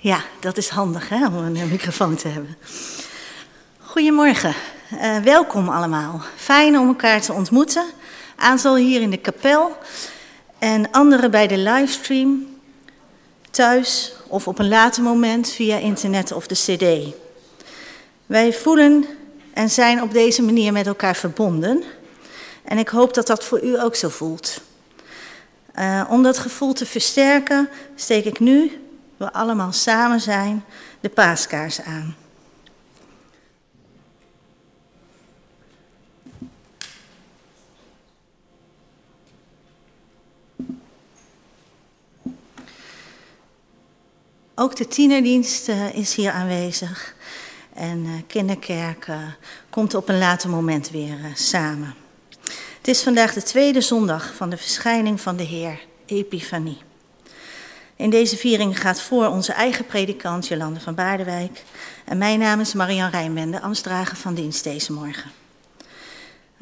Ja, dat is handig hè, om een microfoon te hebben. Goedemorgen, uh, welkom allemaal. Fijn om elkaar te ontmoeten. Aantal hier in de kapel en anderen bij de livestream, thuis of op een later moment via internet of de CD. Wij voelen en zijn op deze manier met elkaar verbonden. En ik hoop dat dat voor u ook zo voelt. Uh, om dat gevoel te versterken, steek ik nu, we allemaal samen zijn, de paaskaars aan. Ook de tienerdienst uh, is hier aanwezig. En uh, kinderkerk uh, komt op een later moment weer samen. Het is vandaag de tweede zondag van de verschijning van de Heer, Epifanie. In deze viering gaat voor onze eigen predikant Jolande van Baardewijk. En mijn naam is Marian Rijnbende, ambtsdrager van dienst deze morgen.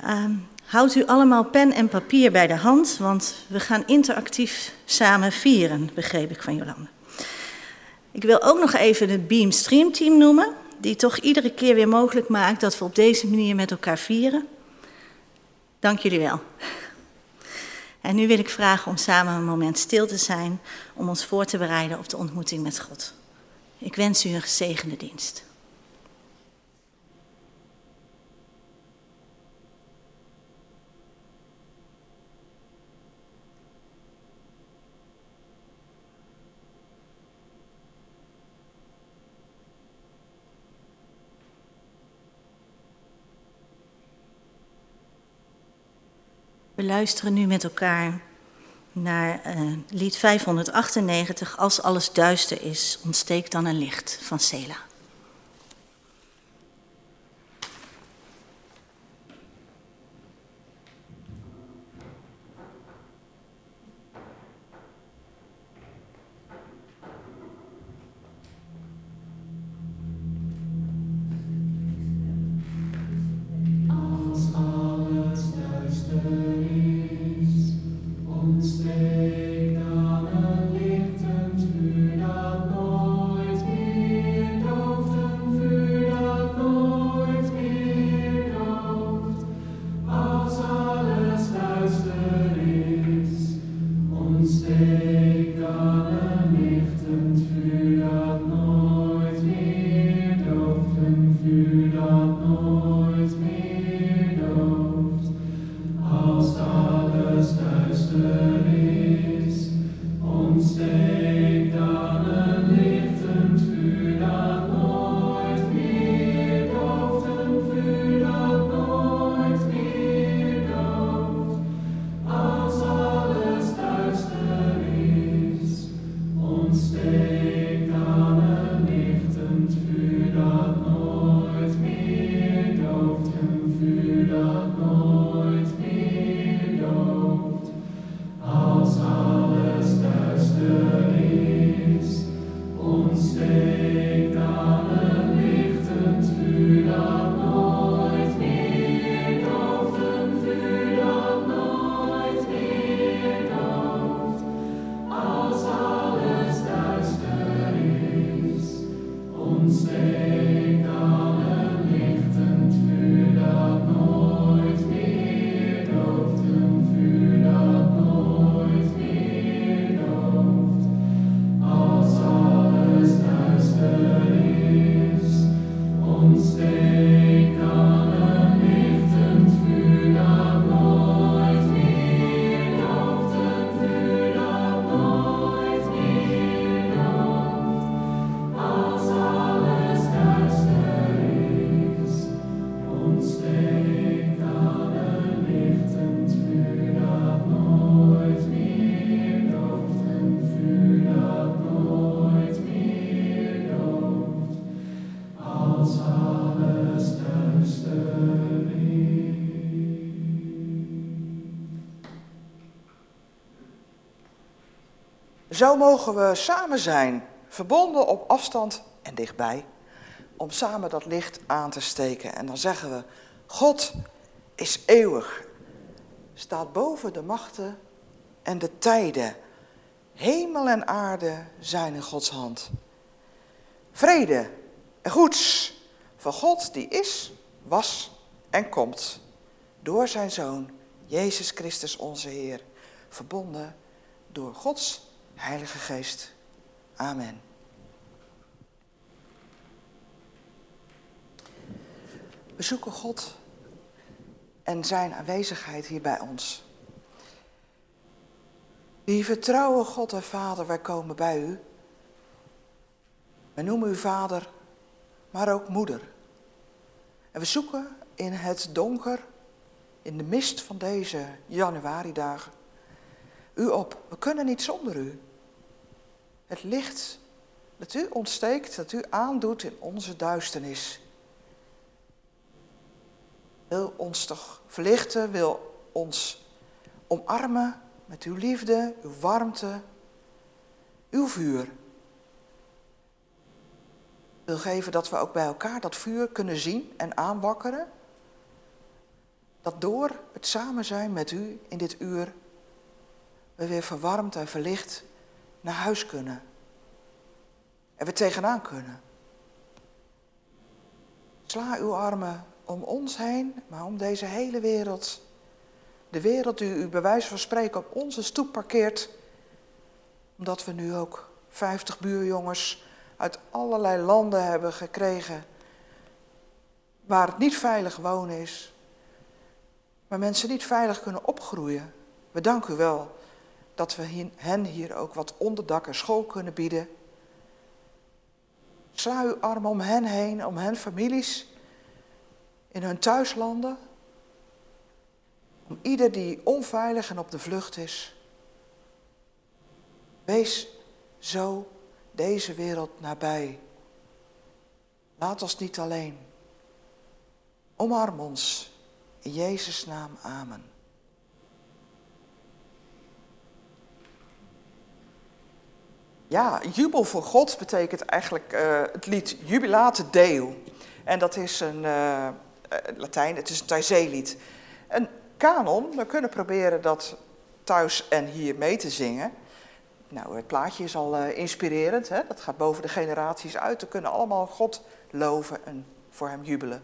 Uh, houdt u allemaal pen en papier bij de hand, want we gaan interactief samen vieren, begreep ik van Jolande. Ik wil ook nog even het Beam Stream Team noemen, die toch iedere keer weer mogelijk maakt dat we op deze manier met elkaar vieren. Dank jullie wel. En nu wil ik vragen om samen een moment stil te zijn om ons voor te bereiden op de ontmoeting met God. Ik wens u een gezegende dienst. We luisteren nu met elkaar naar uh, lied 598, Als alles duister is, ontsteekt dan een licht van Sela. Zo mogen we samen zijn, verbonden op afstand en dichtbij, om samen dat licht aan te steken. En dan zeggen we, God is eeuwig, staat boven de machten en de tijden. Hemel en aarde zijn in Gods hand. vrede en goeds van God die is, was en komt door zijn Zoon, Jezus Christus onze Heer, verbonden door Gods Heilige Geest. Amen. We zoeken God en zijn aanwezigheid hier bij ons. Wie vertrouwen God en Vader, wij komen bij u. We noemen u Vader, maar ook Moeder. En we zoeken in het donker, in de mist van deze januaridagen, u op. We kunnen niet zonder u. Het licht dat u ontsteekt, dat u aandoet in onze duisternis. Wil ons toch verlichten, wil ons omarmen met uw liefde, uw warmte, uw vuur. Wil geven dat we ook bij elkaar dat vuur kunnen zien en aanwakkeren. Dat door het samen zijn met u in dit uur we weer verwarmd en verlicht naar huis kunnen. En we tegenaan kunnen. Sla uw armen om ons heen, maar om deze hele wereld. De wereld die u bij wijze van spreken op onze stoep parkeert. Omdat we nu ook 50 buurjongens uit allerlei landen hebben gekregen. Waar het niet veilig wonen is. Waar mensen niet veilig kunnen opgroeien. We danken u wel dat we hen hier ook wat onderdak en school kunnen bieden. Sla uw armen om hen heen, om hen families in hun thuislanden. Om ieder die onveilig en op de vlucht is. Wees zo deze wereld nabij. Laat ons niet alleen. Omarm ons. In Jezus' naam, amen. Ja, jubel voor God betekent eigenlijk uh, het lied Jubilate Deo. En dat is een uh, Latijn, het is een Thaizee-lied. Een kanon, we kunnen proberen dat thuis en hier mee te zingen. Nou, het plaatje is al inspirerend, hè? dat gaat boven de generaties uit. We kunnen allemaal God loven en voor Hem jubelen.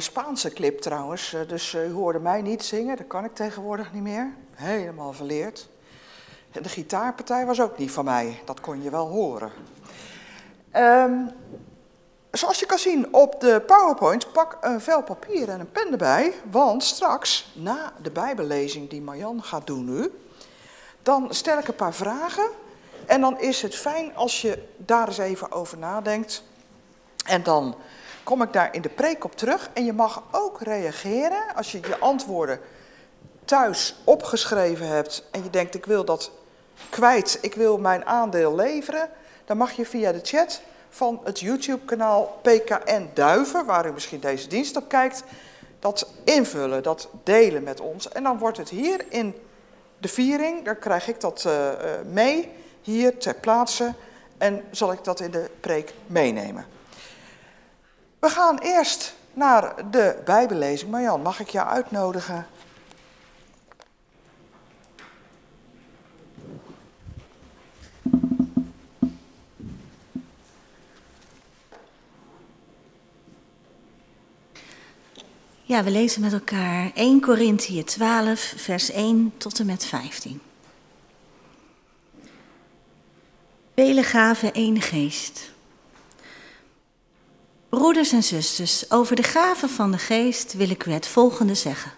Spaanse clip trouwens. dus u hoorde mij niet zingen, dat kan ik tegenwoordig niet meer. Helemaal verleerd. En de gitaarpartij was ook niet van mij, dat kon je wel horen. Um, zoals je kan zien op de PowerPoint, pak een vel papier en een pen erbij. Want straks, na de Bijbellezing die Marjan gaat doen nu, dan stel ik een paar vragen. En dan is het fijn als je daar eens even over nadenkt. En dan kom ik daar in de preek op terug. En je mag ook reageren als je je antwoorden thuis opgeschreven hebt. En je denkt, ik wil dat kwijt, ik wil mijn aandeel leveren. Dan mag je via de chat van het YouTube-kanaal PKN Duiven, waar u misschien deze dienst op kijkt, dat invullen, dat delen met ons. En dan wordt het hier in de viering, dan krijg ik dat uh, mee, hier ter plaatse, en zal ik dat in de preek meenemen. We gaan eerst naar de Bijbellezing. Marjan, mag ik jou uitnodigen Ja, we lezen met elkaar 1 Korinthië 12, vers 1 tot en met 15. Vele gaven één geest. Broeders en zusters, over de gaven van de geest wil ik u het volgende zeggen.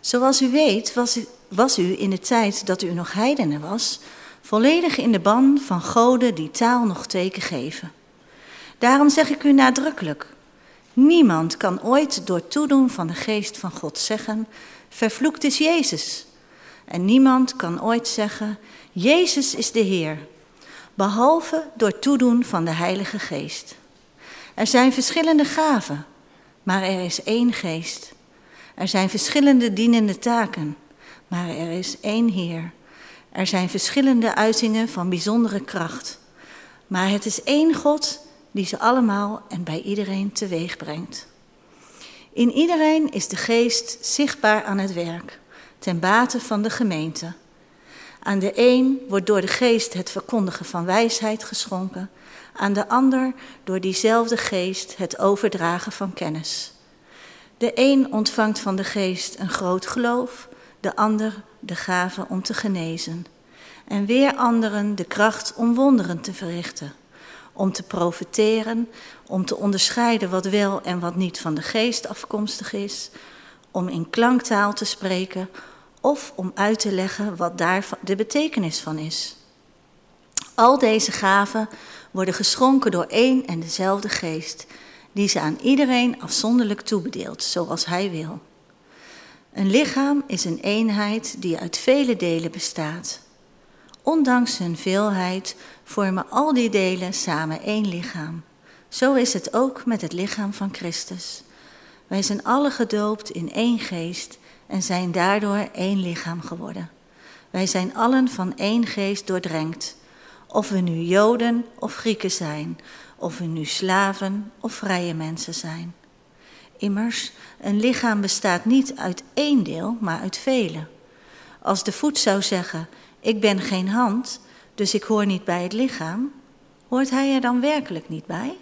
Zoals u weet, was u, was u in de tijd dat u nog heidenen was, volledig in de ban van goden die taal nog teken geven. Daarom zeg ik u nadrukkelijk, Niemand kan ooit door toedoen van de geest van God zeggen, vervloekt is Jezus. En niemand kan ooit zeggen, Jezus is de Heer, behalve door toedoen van de Heilige Geest. Er zijn verschillende gaven, maar er is één geest. Er zijn verschillende dienende taken, maar er is één Heer. Er zijn verschillende uitingen van bijzondere kracht, maar het is één God die ze allemaal en bij iedereen teweeg brengt. In iedereen is de geest zichtbaar aan het werk, ten bate van de gemeente. Aan de een wordt door de geest het verkondigen van wijsheid geschonken, aan de ander door diezelfde geest het overdragen van kennis. De een ontvangt van de geest een groot geloof, de ander de gave om te genezen, en weer anderen de kracht om wonderen te verrichten. Om te profiteren, om te onderscheiden wat wel en wat niet van de geest afkomstig is, om in klanktaal te spreken of om uit te leggen wat daar de betekenis van is. Al deze gaven worden geschonken door één en dezelfde geest, die ze aan iedereen afzonderlijk toebedeelt, zoals hij wil. Een lichaam is een eenheid die uit vele delen bestaat. Ondanks hun veelheid vormen al die delen samen één lichaam. Zo is het ook met het lichaam van Christus. Wij zijn alle gedoopt in één geest en zijn daardoor één lichaam geworden. Wij zijn allen van één geest doordrenkt. Of we nu Joden of Grieken zijn, of we nu slaven of vrije mensen zijn. Immers, een lichaam bestaat niet uit één deel, maar uit vele. Als de voet zou zeggen: Ik ben geen hand, dus ik hoor niet bij het lichaam, hoort hij er dan werkelijk niet bij?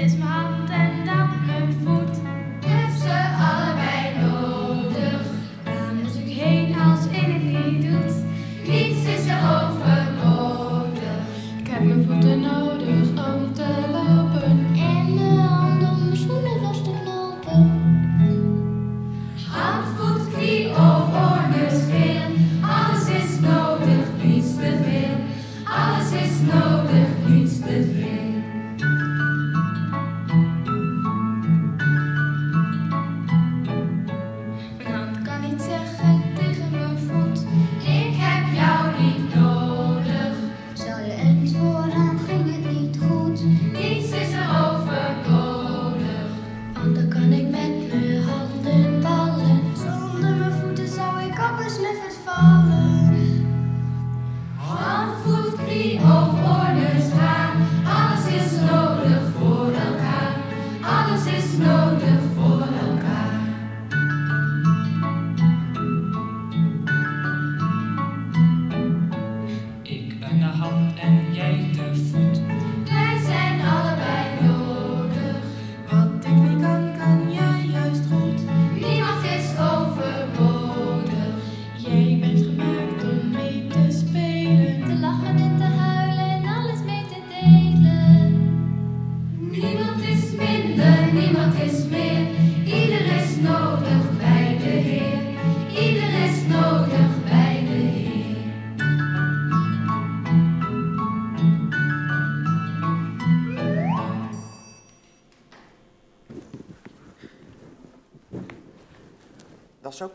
this my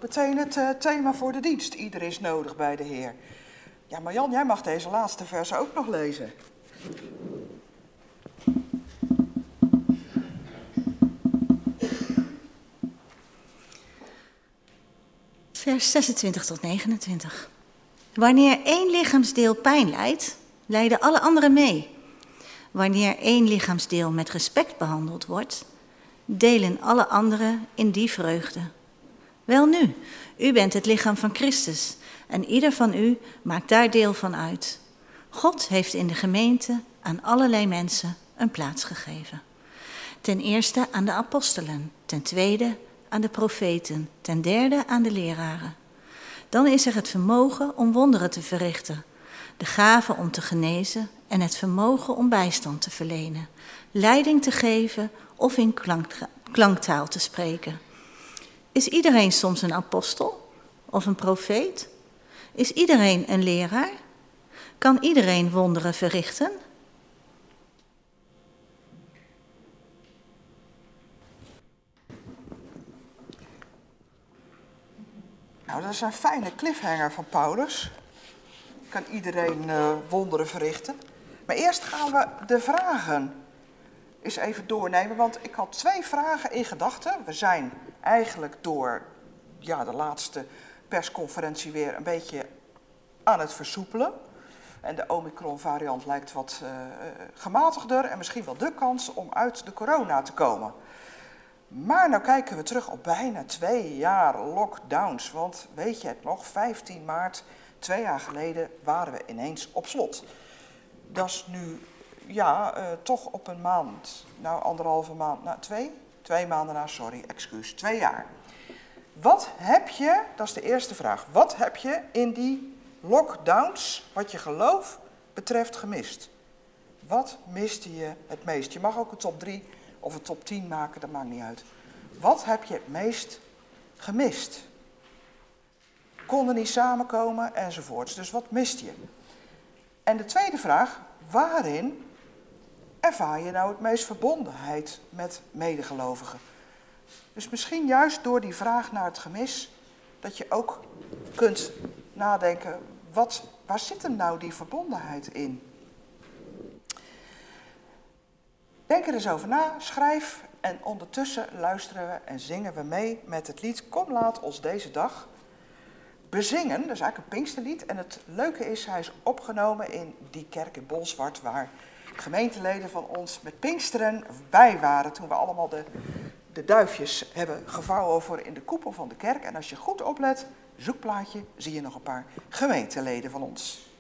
meteen het eh, thema voor de dienst. Ieder is nodig bij de Heer. Ja, maar Jan, jij mag deze laatste verse ook nog lezen. Vers 26 tot 29. Wanneer één lichaamsdeel pijn lijdt, lijden alle anderen mee. Wanneer één lichaamsdeel met respect behandeld wordt, delen alle anderen in die vreugde. Welnu, u bent het lichaam van Christus en ieder van u maakt daar deel van uit. God heeft in de gemeente aan allerlei mensen een plaats gegeven. Ten eerste aan de apostelen, ten tweede aan de profeten, ten derde aan de leraren. Dan is er het vermogen om wonderen te verrichten, de gave om te genezen en het vermogen om bijstand te verlenen, leiding te geven of in klank- klanktaal te spreken. Is iedereen soms een apostel of een profeet? Is iedereen een leraar? Kan iedereen wonderen verrichten? Nou, dat is een fijne cliffhanger van Paulus. Kan iedereen eh, wonderen verrichten. Maar eerst gaan we de vragen eens even doornemen. Want ik had twee vragen in gedachten. We zijn eigenlijk door ja, de laatste persconferentie weer een beetje aan het versoepelen. En de Omicron-variant lijkt wat eh, gematigder en misschien wel de kans om uit de corona te komen. Maar nou kijken we terug op bijna twee jaar lockdowns. Want weet je het nog, 15 maart, twee jaar geleden, waren we ineens op slot. Dat is nu, ja, eh, toch op een maand, nou anderhalve maand, nou twee, twee maanden na, sorry, excuus, twee jaar. Wat heb je, dat is de eerste vraag, wat heb je in die lockdowns, wat je geloof betreft, gemist? Wat miste je het meest? Je mag ook een top 3 of een top 10 maken, dat maakt niet uit. Wat heb je het meest gemist? Konden niet samenkomen enzovoorts. Dus wat mist je? En de tweede vraag, waarin ervaar je nou het meest verbondenheid met medegelovigen? Dus misschien juist door die vraag naar het gemis, dat je ook kunt nadenken, wat, waar zit hem nou die verbondenheid in? Denk er eens over na, schrijf en ondertussen luisteren we en zingen we mee met het lied Kom laat ons deze dag bezingen. Dat is eigenlijk een Pinksterlied en het leuke is, hij is opgenomen in die kerk in Bolsward waar gemeenteleden van ons met Pinksteren bij waren toen we allemaal de, de duifjes hebben gevouwen voor in de koepel van de kerk. En als je goed oplet, zoekplaatje, zie je nog een paar gemeenteleden van ons.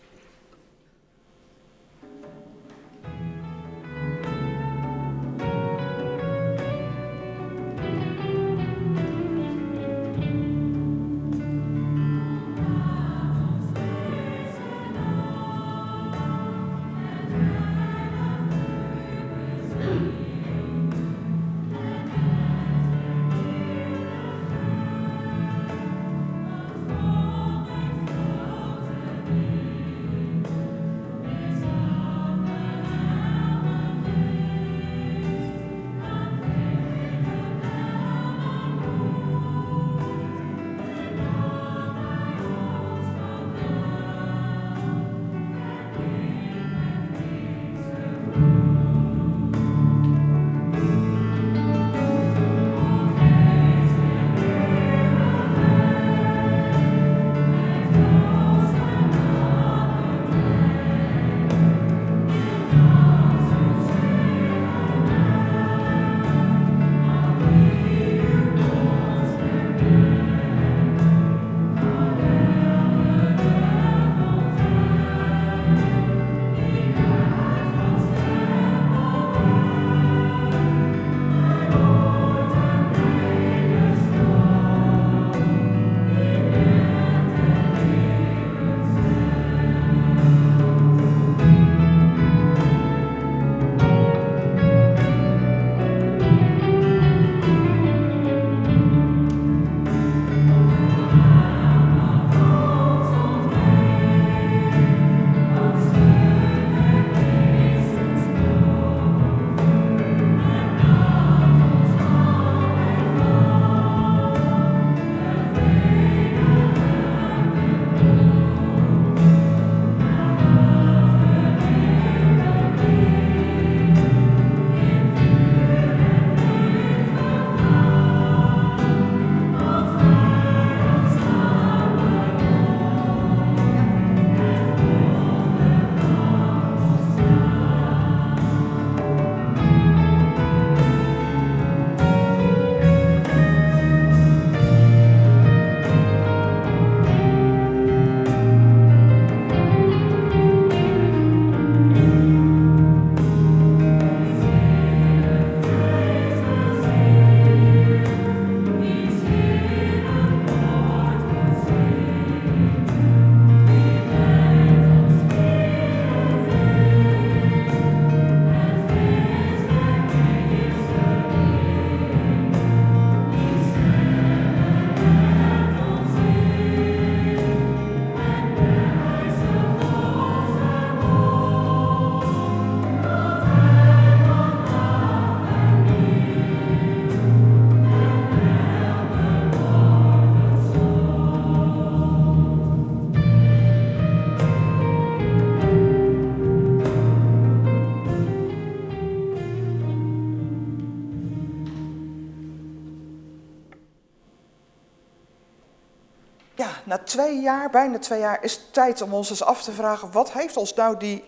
Twee jaar, bijna twee jaar, is het tijd om ons eens af te vragen: wat heeft ons nou die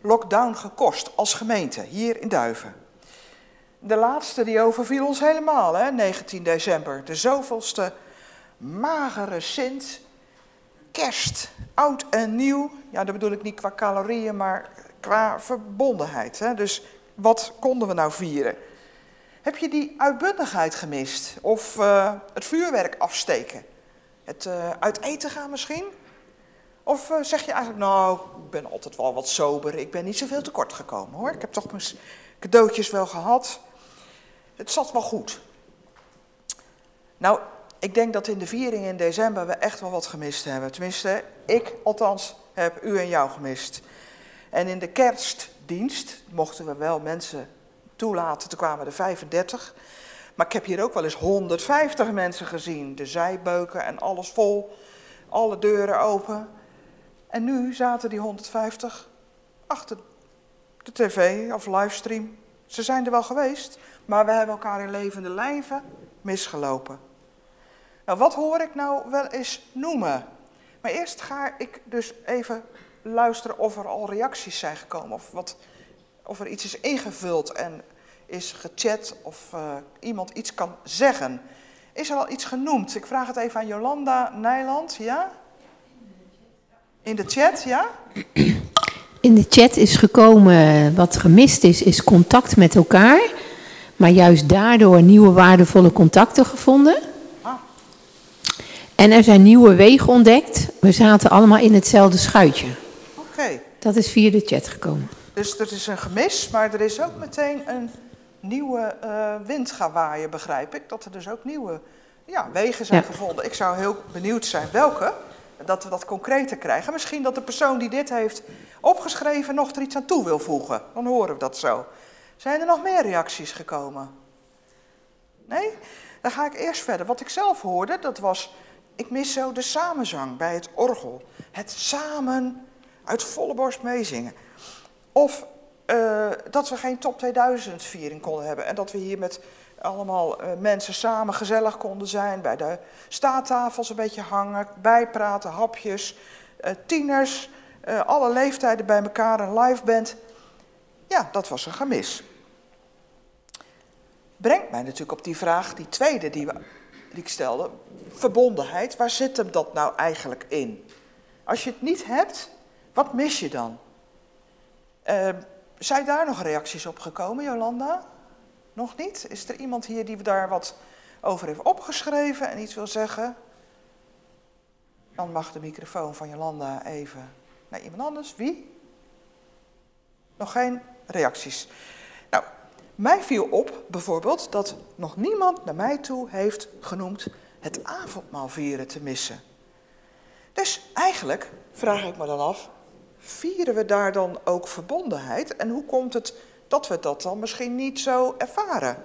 lockdown gekost als gemeente hier in Duiven? De laatste die overviel ons helemaal, hè, 19 december. De zoveelste magere Sint, kerst, oud en nieuw. Ja, dat bedoel ik niet qua calorieën, maar qua verbondenheid. Hè. Dus wat konden we nou vieren? Heb je die uitbundigheid gemist? Of uh, het vuurwerk afsteken? Het uh, uit eten gaan misschien? Of uh, zeg je eigenlijk, nou, ik ben altijd wel wat sober, ik ben niet zoveel tekort gekomen hoor. Ik heb toch mijn cadeautjes wel gehad. Het zat wel goed. Nou, ik denk dat in de viering in december we echt wel wat gemist hebben. Tenminste, ik althans heb u en jou gemist. En in de kerstdienst mochten we wel mensen toelaten, toen kwamen er 35. Maar ik heb hier ook wel eens 150 mensen gezien. De zijbeuken en alles vol, alle deuren open. En nu zaten die 150 achter de tv of livestream. Ze zijn er wel geweest, maar we hebben elkaar in levende lijven misgelopen. Nou, wat hoor ik nou wel eens noemen? Maar eerst ga ik dus even luisteren of er al reacties zijn gekomen. Of, wat, of er iets is ingevuld en is gechat of uh, iemand iets kan zeggen. Is er al iets genoemd? Ik vraag het even aan Jolanda Nijland, ja? In de chat, ja? In de chat is gekomen, wat gemist is, is contact met elkaar. Maar juist daardoor nieuwe waardevolle contacten gevonden. Ah. En er zijn nieuwe wegen ontdekt. We zaten allemaal in hetzelfde schuitje. Oké. Okay. Dat is via de chat gekomen. Dus er is een gemis, maar er is ook meteen een nieuwe uh, wind gaan waaien, begrijp ik. Dat er dus ook nieuwe ja, wegen zijn ja. gevonden. Ik zou heel benieuwd zijn welke, dat we dat concreter krijgen. Misschien dat de persoon die dit heeft opgeschreven nog er iets aan toe wil voegen. Dan horen we dat zo. Zijn er nog meer reacties gekomen? Nee? Dan ga ik eerst verder. Wat ik zelf hoorde, dat was... Ik mis zo de samenzang bij het orgel. Het samen uit volle borst meezingen. Of uh, dat we geen top 2000 viering konden hebben. En dat we hier met allemaal uh, mensen samen gezellig konden zijn. Bij de staattafels een beetje hangen, bijpraten, hapjes. Uh, tieners, alle leeftijden bij elkaar, een live band. Ja, dat was een gemis. Brengt mij natuurlijk op die vraag, die tweede die, we, die ik stelde. Verbondenheid, waar zit hem dat nou eigenlijk in? Als je het niet hebt, wat mis je dan? Zijn daar nog reacties op gekomen, Jolanda? Nog niet? Is er iemand hier die daar wat over heeft opgeschreven en iets wil zeggen? Dan mag de microfoon van Jolanda even naar iemand anders. Wie? Nog geen reacties. Nou, mij viel op bijvoorbeeld dat nog niemand naar mij toe heeft genoemd het avondmaal vieren te missen. Dus eigenlijk vraag ik me dan af, vieren we daar dan ook verbondenheid? En hoe komt het dat we dat dan misschien niet zo ervaren?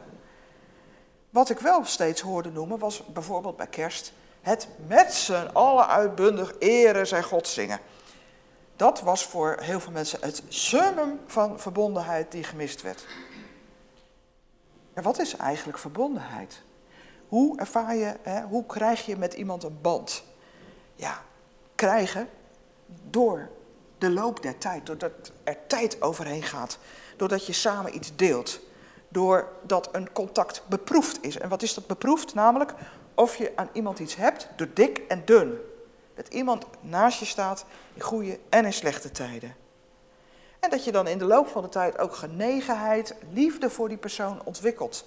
Wat ik wel steeds hoorde noemen was bijvoorbeeld bij kerst het met z'n allen uitbundig eren zijn God zingen. Dat was voor heel veel mensen het summum van verbondenheid die gemist werd. Ja, wat is eigenlijk verbondenheid? Hoe ervaar je, hè, hoe krijg je met iemand een band? Ja, krijgen door de loop der tijd, doordat er tijd overheen gaat, doordat je samen iets deelt, doordat een contact beproefd is. En wat is dat beproefd? Namelijk of je aan iemand iets hebt door dik en dun. Dat iemand naast je staat in goede en in slechte tijden. En dat je dan in de loop van de tijd ook genegenheid, liefde voor die persoon ontwikkelt.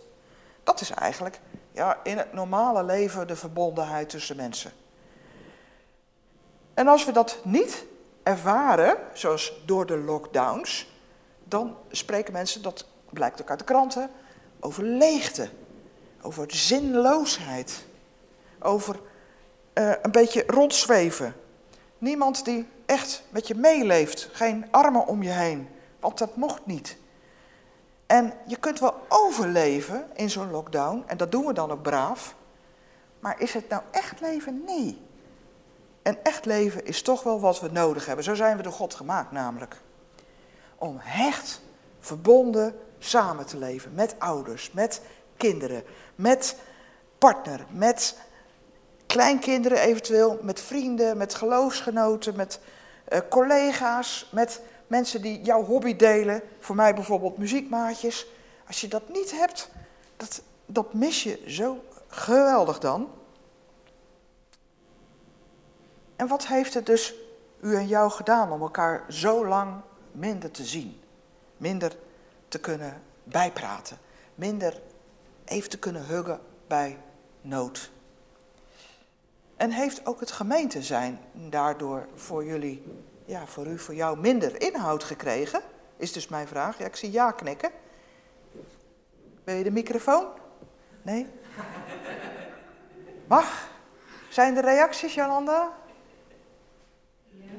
Dat is eigenlijk ja, in het normale leven de verbondenheid tussen mensen. En als we dat niet ervaren, zoals door de lockdowns, dan spreken mensen, dat blijkt ook uit de kranten, over leegte, over zinloosheid, over uh, een beetje rondzweven. Niemand die echt met je meeleeft, geen armen om je heen, want dat mocht niet. En je kunt wel overleven in zo'n lockdown, en dat doen we dan ook braaf, maar is het nou echt leven? Nee. En echt leven is toch wel wat we nodig hebben. Zo zijn we door God gemaakt namelijk. Om hecht, verbonden samen te leven. Met ouders, met kinderen, met partner, met kleinkinderen eventueel, met vrienden, met geloofsgenoten, met eh, collega's, met mensen die jouw hobby delen. Voor mij bijvoorbeeld muziekmaatjes. Als je dat niet hebt, dat, dat mis je zo geweldig dan. En wat heeft het dus u en jou gedaan om elkaar zo lang minder te zien? Minder te kunnen bijpraten, minder even te kunnen huggen bij nood. En heeft ook het gemeente zijn daardoor voor jullie, ja, voor u, voor jou minder inhoud gekregen? Is dus mijn vraag. Ja, ik zie ja knikken. Wil je de microfoon? Nee? Mag? Zijn er reacties, Jolanda?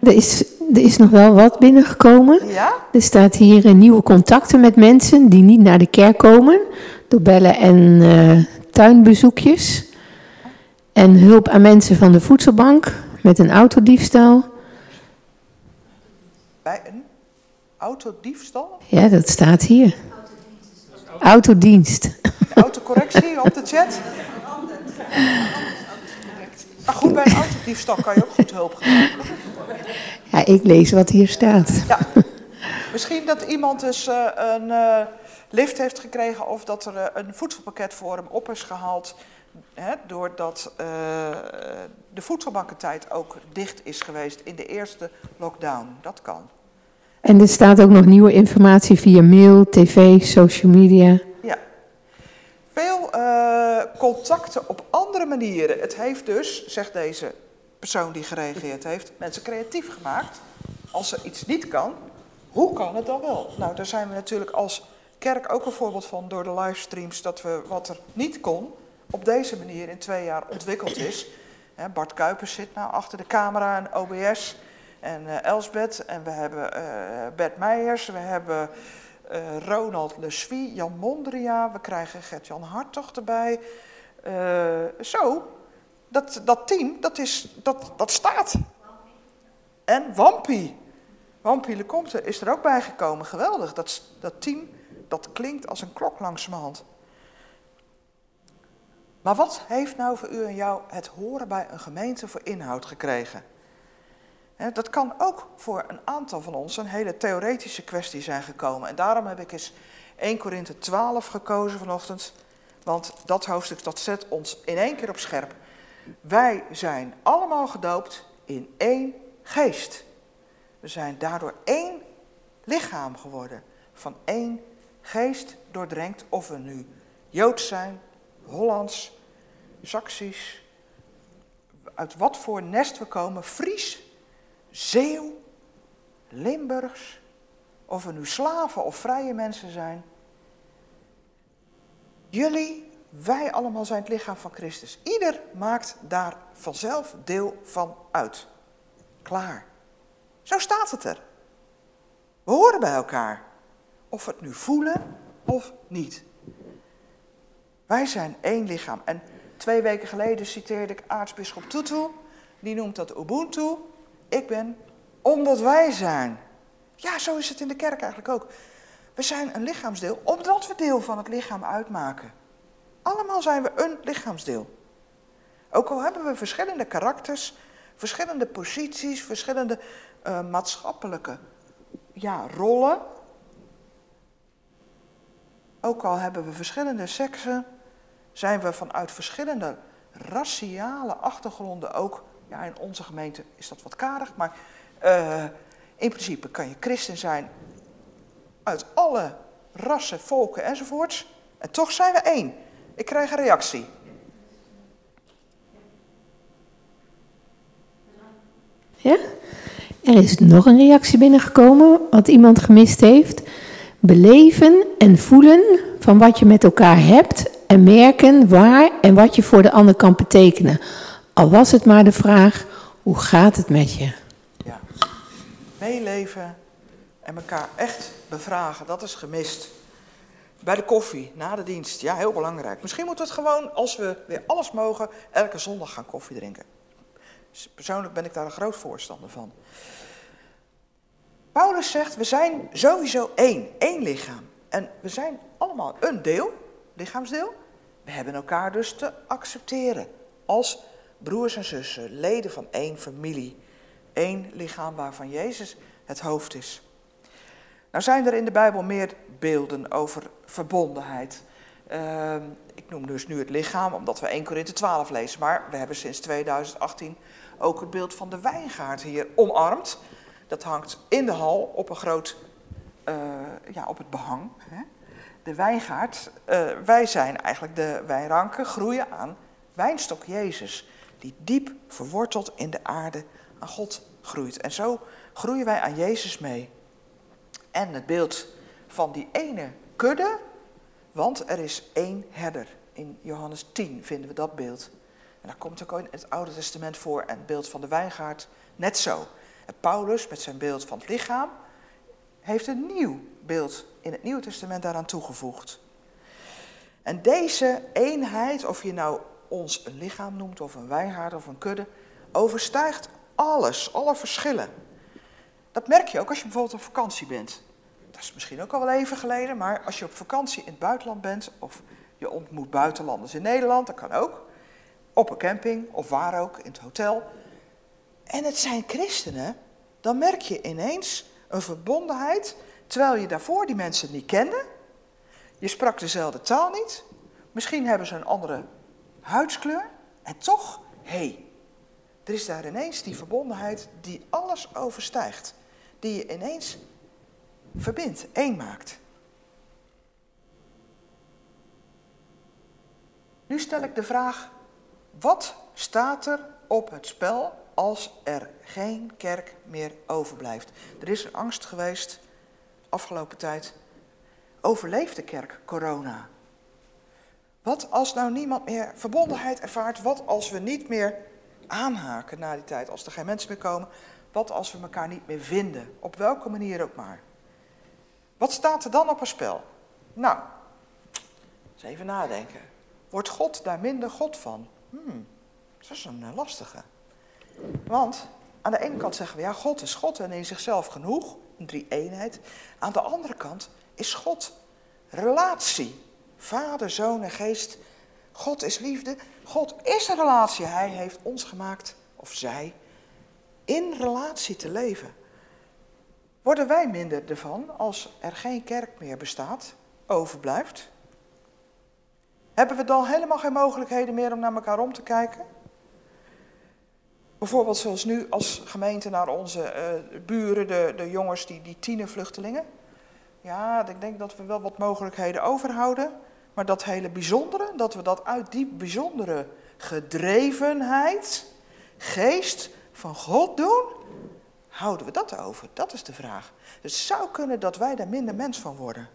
Er is, er is nog wel wat binnengekomen. Ja? Er staat hier eh, nieuwe contacten met mensen die niet naar de kerk komen. Door bellen en eh, tuinbezoekjes. En hulp aan mensen van de voedselbank met een autodiefstal. Bij een autodiefstal? Ja, dat staat hier. Autodienst. Autocorrectie op de chat? Maar goed, bij een autodiefstal kan je ook goed hulp gebruiken. Ja, ik lees wat hier staat. Ja. Misschien dat iemand dus een eh, lift heeft gekregen of dat er eh, een voedselpakket voor hem op is gehaald. Hè, doordat de voedselbankentijd ook dicht is geweest in de eerste lockdown. Dat kan. En er staat ook nog nieuwe informatie via mail, tv, social media. Veel eh, contacten op andere manieren. Het heeft dus, zegt deze persoon die gereageerd heeft, mensen creatief gemaakt. Als er iets niet kan, hoe kan het dan wel? Nou, daar zijn we natuurlijk als kerk ook een voorbeeld van door de livestreams dat we wat er niet kon, op deze manier in twee jaar ontwikkeld is. Bart Kuipers zit nou achter de camera en OBS en eh, Elsbeth en we hebben eh Bert Meijers, we hebben eh, Ronald Le Suy, Jan Mondria, we krijgen Gert-Jan Hartog erbij. Eh, zo, dat, dat team, dat, is, dat, dat staat. En Wampie. Wampie Lecomte is er ook bij gekomen. Geweldig. Dat, dat team, dat klinkt als een klok langs mijn hand. Maar wat heeft nou voor u en jou het horen bij een gemeente voor inhoud gekregen? Dat kan ook voor een aantal van ons een hele theoretische kwestie zijn gekomen. En daarom heb ik eens 1 Korinthe 12 gekozen vanochtend. Want dat hoofdstuk dat zet ons in één keer op scherp. Wij zijn allemaal gedoopt in één geest. We zijn daardoor één lichaam geworden. Van één geest doordrenkt. Of we nu Joods zijn, Hollands, Saksisch. Uit wat voor nest we komen. Fries, Zeeuw, Limburgs. Of we nu slaven of vrije mensen zijn. Jullie, wij allemaal zijn het lichaam van Christus. Ieder maakt daar vanzelf deel van uit. Klaar. Zo staat het er. We horen bij elkaar. Of we het nu voelen of niet. Wij zijn één lichaam. En twee weken geleden citeerde ik aartsbisschop Tutu. Die noemt dat Ubuntu. Ik ben omdat wij zijn. Ja, zo is het in de kerk eigenlijk ook. We zijn een lichaamsdeel omdat we deel van het lichaam uitmaken. Allemaal zijn we een lichaamsdeel. Ook al hebben we verschillende karakters, verschillende posities, verschillende uh, maatschappelijke ja, rollen. Ook al hebben we verschillende seksen, zijn we vanuit verschillende raciale achtergronden ook. Ja, in onze gemeente is dat wat karig, maar uh, in principe kan je christen zijn uit alle rassen, volken enzovoorts. En toch zijn we één. Ik krijg een reactie. Ja? Er is nog een reactie binnengekomen, wat iemand gemist heeft. Beleven en voelen van wat je met elkaar hebt en merken waar en wat je voor de ander kan betekenen. Al was het maar de vraag, hoe gaat het met je? Ja, meeleven en elkaar echt bevragen, dat is gemist. Bij de koffie, na de dienst, ja, heel belangrijk. Misschien moeten we het gewoon, als we weer alles mogen, elke zondag gaan koffie drinken. Dus persoonlijk ben ik daar een groot voorstander van. Paulus zegt, we zijn sowieso één, één lichaam. En we zijn allemaal een deel, lichaamsdeel. We hebben elkaar dus te accepteren als broers en zussen, leden van één familie. één lichaam waarvan Jezus het hoofd is. Nou zijn er in de Bijbel meer beelden over verbondenheid. Ehm, ik noem dus nu het lichaam, omdat we 1 Korinthe 12 lezen. Maar we hebben sinds 2018 ook het beeld van de wijngaard hier omarmd. Dat hangt in de hal op een groot, eh, ja, op het behang. Hè. De wijngaard, eh, wij zijn eigenlijk de wijnranken, groeien aan wijnstok Jezus. Die diep verworteld in de aarde aan God groeit. En zo groeien wij aan Jezus mee. En het beeld van die ene kudde, want er is één herder. In Johannes 10 vinden we dat beeld. En daar komt ook in het Oude Testament voor en het beeld van de wijngaard net zo. En Paulus met zijn beeld van het lichaam heeft een nieuw beeld in het Nieuwe Testament daaraan toegevoegd. En deze eenheid, of je nou ons een lichaam noemt of een wijngaard of een kudde, overstijgt alles, alle verschillen. Dat merk je ook als je bijvoorbeeld op vakantie bent. Dat is misschien ook al wel even geleden, maar als je op vakantie in het buitenland bent of je ontmoet buitenlanders in Nederland, dat kan ook. Op een camping of waar ook, in het hotel. En het zijn christenen, dan merk je ineens een verbondenheid, terwijl je daarvoor die mensen niet kende. Je sprak dezelfde taal niet. Misschien hebben ze een andere huidskleur. En toch, hé, hey, er is daar ineens die verbondenheid die alles overstijgt. Die je ineens verbindt, één maakt. Nu stel ik de vraag, wat staat er op het spel als er geen kerk meer overblijft? Er is angst geweest afgelopen tijd. Overleeft de kerk corona? Wat als nou niemand meer verbondenheid ervaart? Wat als we niet meer aanhaken na die tijd, als er geen mensen meer komen? Wat als we elkaar niet meer vinden? Op welke manier ook maar. Wat staat er dan op het spel? Nou, eens even nadenken. Wordt God daar minder God van? Hmm, dat is een lastige. Want aan de ene kant zeggen we, ja, God is God en in zichzelf genoeg, een drie-eenheid. Aan de andere kant is God relatie. Vader, Zoon en Geest. God is liefde. God is een relatie. Hij heeft ons gemaakt, of zij, in relatie te leven. Worden wij minder ervan als er geen kerk meer bestaat, overblijft? Hebben we dan helemaal geen mogelijkheden meer om naar elkaar om te kijken? Bijvoorbeeld zoals nu als gemeente naar onze uh, buren, de, de jongens, die, die tienervluchtelingen. Ja, ik denk dat we wel wat mogelijkheden overhouden. Maar dat hele bijzondere, dat we dat uit die bijzondere gedrevenheid, geest van God doen, houden we dat over? Dat is de vraag. Het zou kunnen dat wij daar minder mens van worden.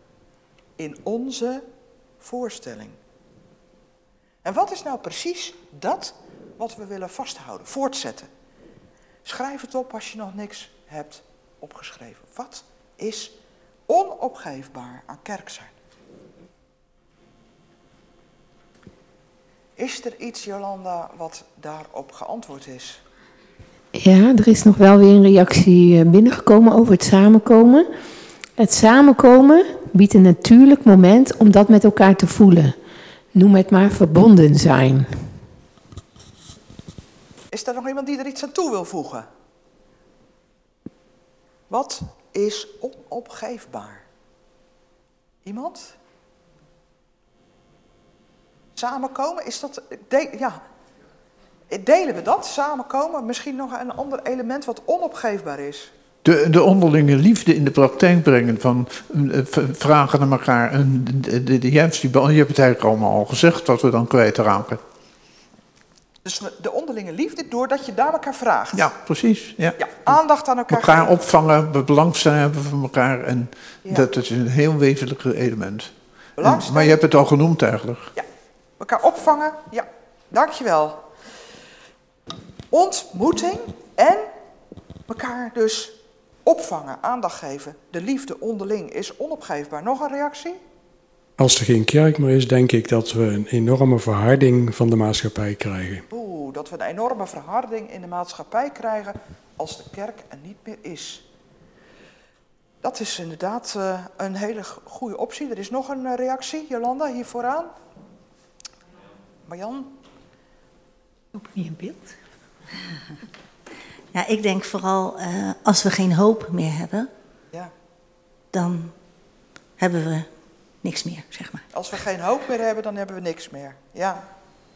In onze voorstelling. En wat is nou precies dat wat we willen vasthouden, voortzetten? Schrijf het op als je nog niks hebt opgeschreven. Wat is onopgeefbaar aan kerk zijn? Is er iets, Jolanda, wat daarop geantwoord is? Ja, er is nog wel weer een reactie eh, binnengekomen over het samenkomen. Het samenkomen biedt een natuurlijk moment om dat met elkaar te voelen. Noem het maar verbonden zijn. Is er nog iemand die er iets aan toe wil voegen? Wat is onopgeefbaar? Iemand? Samenkomen, is dat. ja. Delen we dat? Samenkomen? Misschien nog een ander element wat onopgeefbaar is? De, de onderlinge liefde in de praktijk brengen van uh, vragen naar elkaar. En de, de, de, je hebt het eigenlijk allemaal al gezegd, wat we dan kwijtraken. Dus de onderlinge liefde, doordat je daar elkaar vraagt. Ja, precies. Ja. ja aandacht aan elkaar. Elkaar geven. opvangen, belangstelling hebben voor elkaar. En ja. dat is een heel wezenlijk element. En, maar je hebt het al genoemd eigenlijk. Ja, elkaar opvangen. Ja, dankjewel. Ontmoeting en elkaar dus opvangen, aandacht geven. De liefde onderling is onopgeefbaar. Nog een reactie? Als er geen kerk meer is, denk ik dat we een enorme verharding van de maatschappij krijgen. Oeh, dat we een enorme verharding in de maatschappij krijgen als de kerk er niet meer is. Dat is inderdaad uh, een hele goede optie. Er is nog een uh, reactie, Jolanda, hier vooraan. Marjan? Ook niet in beeld. Ja, ik denk vooral eh, als we geen hoop meer hebben, Ja. dan hebben we niks meer, zeg maar. Als we geen hoop meer hebben, dan hebben we niks meer. Ja,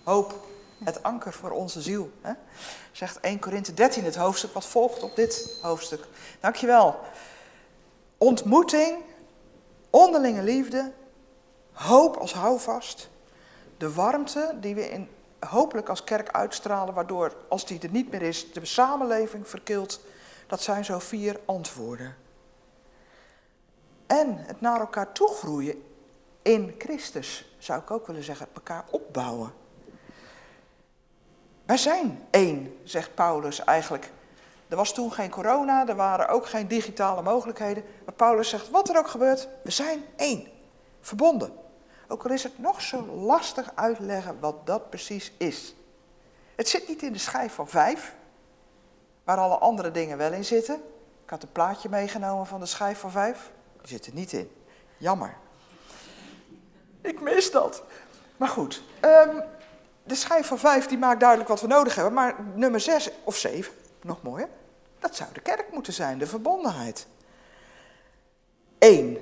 hoop. Het anker voor onze ziel. Hè? Zegt 1 Korinthe 13, het hoofdstuk wat volgt op dit hoofdstuk. Dankjewel. Ontmoeting, onderlinge liefde, hoop als houvast. De warmte die we in, hopelijk als kerk uitstralen, waardoor als die er niet meer is, de samenleving verkilt. Dat zijn zo vier antwoorden. En het naar elkaar toegroeien in Christus, zou ik ook willen zeggen, elkaar opbouwen. Wij zijn één, zegt Paulus eigenlijk. Er was toen geen corona, er waren ook geen digitale mogelijkheden. Maar Paulus zegt, wat er ook gebeurt, we zijn één. Verbonden. Ook al is het nog zo lastig uitleggen wat dat precies is. Het zit niet in de schijf van vijf, waar alle andere dingen wel in zitten. Ik had een plaatje meegenomen van de schijf van vijf. Die zit er niet in. Jammer. Ik mis dat. Maar goed, ehm, de schijf van vijf die maakt duidelijk wat we nodig hebben. Maar nummer zes of zeven, nog mooier, dat zou de kerk moeten zijn, de verbondenheid. Eén,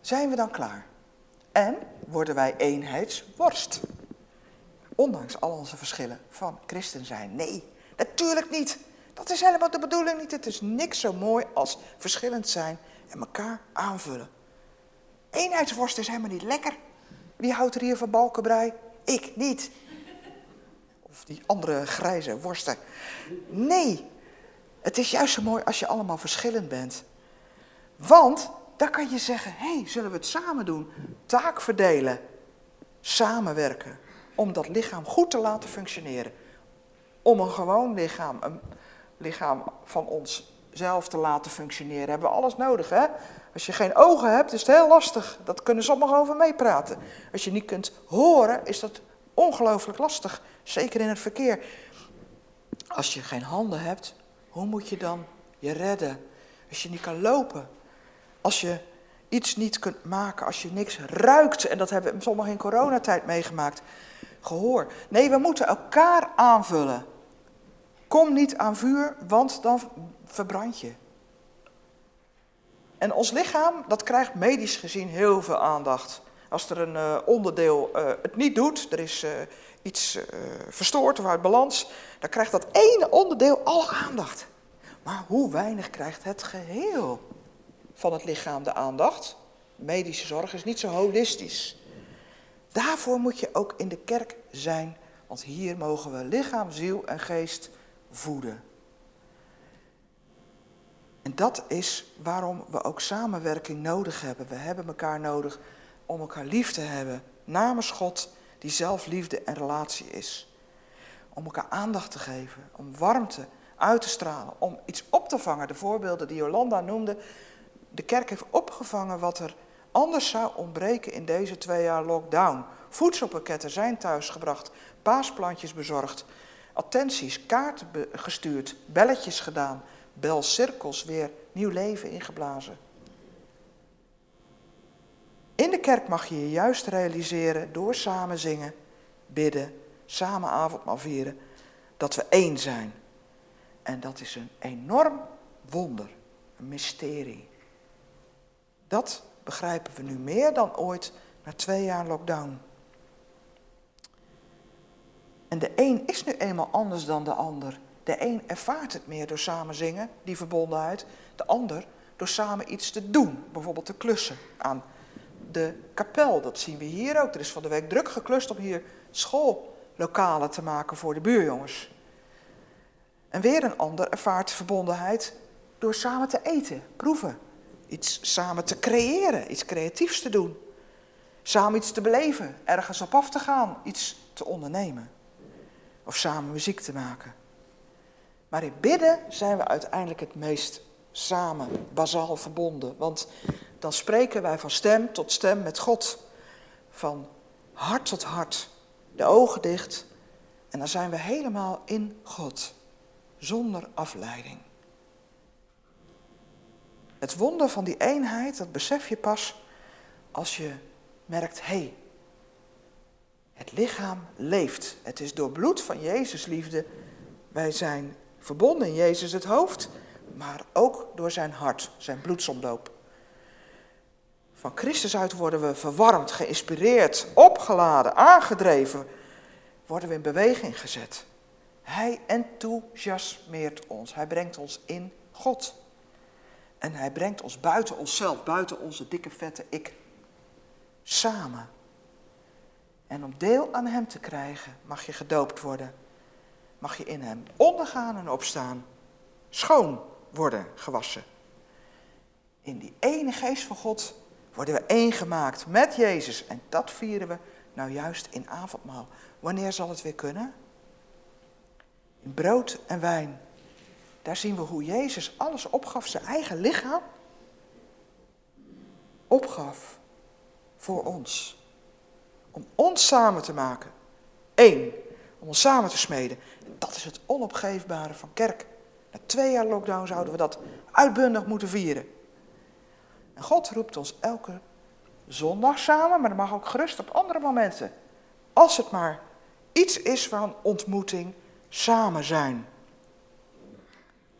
zijn we dan klaar? En worden wij eenheidsworst? Ondanks al onze verschillen van christen zijn. Nee, natuurlijk niet. Dat is helemaal de bedoeling niet. Het is niks zo mooi als verschillend zijn en elkaar aanvullen. Eenheidsworst is helemaal niet lekker. Wie houdt er hier van balkenbrei? Ik niet. Of die andere grijze worsten. Nee, het is juist zo mooi als je allemaal verschillend bent. Want dan kan je zeggen, hé, hey, zullen we het samen doen? Taak verdelen, samenwerken, om dat lichaam goed te laten functioneren. Om een gewoon lichaam, een lichaam van onszelf te laten functioneren, hebben we alles nodig, hè? Als je geen ogen hebt, is het heel lastig. Dat kunnen sommigen over meepraten. Als je niet kunt horen, is dat ongelooflijk lastig. Zeker in het verkeer. Als je geen handen hebt, hoe moet je dan je redden? Als je niet kan lopen. Als je iets niet kunt maken. Als je niks ruikt. En dat hebben we sommigen in coronatijd meegemaakt. Gehoor. Nee, we moeten elkaar aanvullen. Kom niet aan vuur, want dan verbrand je. En ons lichaam, dat krijgt medisch gezien heel veel aandacht. Als er een uh, onderdeel uh, het niet doet, er is uh, iets verstoord of uit balans, dan krijgt dat ene onderdeel alle aandacht. Maar hoe weinig krijgt het geheel van het lichaam de aandacht? Medische zorg is niet zo holistisch. Daarvoor moet je ook in de kerk zijn, want hier mogen we lichaam, ziel en geest voeden. En dat is waarom we ook samenwerking nodig hebben. We hebben elkaar nodig om elkaar lief te hebben namens God, die zelf liefde en relatie is. Om elkaar aandacht te geven, om warmte uit te stralen, om iets op te vangen. De voorbeelden die Jolanda noemde. De kerk heeft opgevangen wat er anders zou ontbreken in deze twee jaar lockdown. Voedselpakketten zijn thuisgebracht, paasplantjes bezorgd, attenties, kaarten gestuurd, belletjes gedaan, belcirkels weer nieuw leven ingeblazen. In de kerk mag je je juist realiseren door samen zingen, bidden, samen avondmaal vieren, dat we één zijn. En dat is een enorm wonder, een mysterie. Dat begrijpen we nu meer dan ooit na twee jaar lockdown. En de een is nu eenmaal anders dan de ander. De een ervaart het meer door samen zingen, die verbondenheid. De ander door samen iets te doen, bijvoorbeeld te klussen aan de kapel. Dat zien we hier ook. Er is van de week druk geklust om hier schoollokalen te maken voor de buurjongens. En weer een ander ervaart verbondenheid door samen te eten, proeven. Iets samen te creëren, iets creatiefs te doen. Samen iets te beleven, ergens op af te gaan, iets te ondernemen. Of samen muziek te maken. Maar in bidden zijn we uiteindelijk het meest samen, bazaal verbonden. Want dan spreken wij van stem tot stem met God. Van hart tot hart. De ogen dicht. En dan zijn we helemaal in God. Zonder afleiding. Het wonder van die eenheid, dat besef je pas als je merkt, hé, hey, Het lichaam leeft. Het is door bloed van Jezus liefde. Wij zijn verbonden in Jezus het hoofd, maar ook door zijn hart, zijn bloedsomloop. Van Christus uit worden we verwarmd, geïnspireerd, opgeladen, aangedreven. Worden we in beweging gezet. Hij enthousiasmeert ons. Hij brengt ons in God. En hij brengt ons buiten onszelf, buiten onze dikke vette ik. Samen. En om deel aan hem te krijgen, mag je gedoopt worden. Mag je in hem ondergaan en opstaan. Schoon worden gewassen. In die ene geest van God worden we één gemaakt met Jezus. En dat vieren we nou juist in avondmaal. Wanneer zal het weer kunnen? In brood en wijn. Daar zien we hoe Jezus alles opgaf, zijn eigen lichaam opgaf voor ons. Om ons samen te maken. Eén. Om ons samen te smeden. En dat is het onopgeefbare van kerk. Na twee jaar lockdown zouden we dat uitbundig moeten vieren. En God roept ons elke zondag samen, maar dat mag ook gerust op andere momenten. Als het maar iets is van ontmoeting, samen zijn.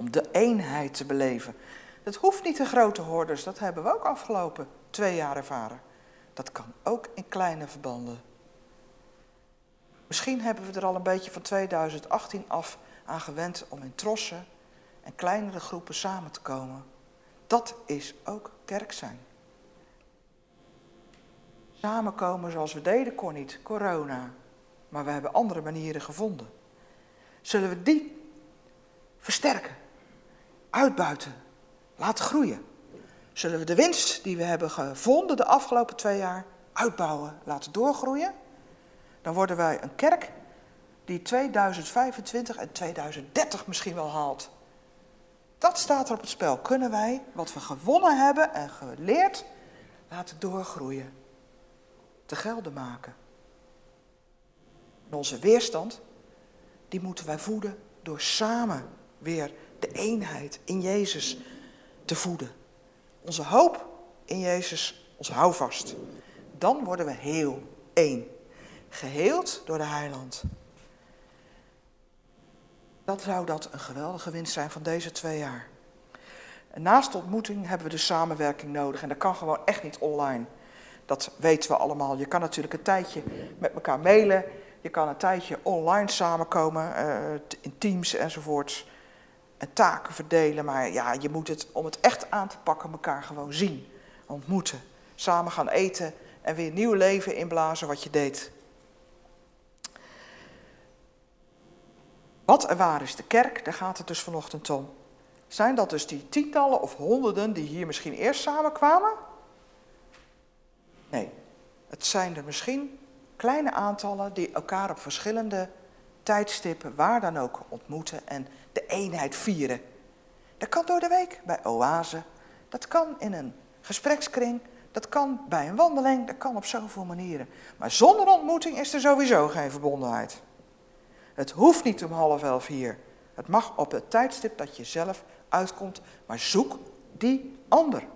Om de eenheid te beleven. Dat hoeft niet in grote hordes, dat hebben we ook afgelopen twee jaar ervaren. Dat kan ook in kleine verbanden. Misschien hebben we er al een beetje van 2018 af aan gewend om in trossen en kleinere groepen samen te komen. Dat is ook kerk zijn. Samenkomen zoals we deden kon niet, corona. Maar we hebben andere manieren gevonden. Zullen we die versterken, uitbuiten, laten groeien? Zullen we de winst die we hebben gevonden de afgelopen twee jaar uitbouwen, laten doorgroeien? Dan worden wij een kerk die 2025 en 2030 misschien wel haalt. Dat staat er op het spel. Kunnen wij wat we gewonnen hebben en geleerd laten doorgroeien, te gelden maken? En onze weerstand, die moeten wij voeden door samen weer de eenheid in Jezus te voeden. Onze hoop in Jezus, ons houvast. Dan worden we heel één. Geheeld door de heiland. Dan zou dat een geweldige winst zijn van deze twee jaar. Naast ontmoeting hebben we de samenwerking nodig. En dat kan gewoon echt niet online. Dat weten we allemaal. Je kan natuurlijk een tijdje met elkaar mailen. Je kan een tijdje online samenkomen, uh, in teams enzovoorts. En taken verdelen. Maar ja, je moet het, om het echt aan te pakken, elkaar gewoon zien. Ontmoeten. Samen gaan eten en weer nieuw leven inblazen wat je deed. Wat en waar is de kerk? Daar gaat het dus vanochtend om. Zijn dat dus die tientallen of honderden die hier misschien eerst samenkwamen? Nee, het zijn er misschien kleine aantallen die elkaar op verschillende tijdstippen, waar dan ook, ontmoeten en de eenheid vieren. Dat kan door de week bij oase, dat kan in een gesprekskring, dat kan bij een wandeling, dat kan op zoveel manieren. Maar zonder ontmoeting is er sowieso geen verbondenheid. Het hoeft niet om half elf hier. Het mag op het tijdstip dat je zelf uitkomt, maar zoek die ander.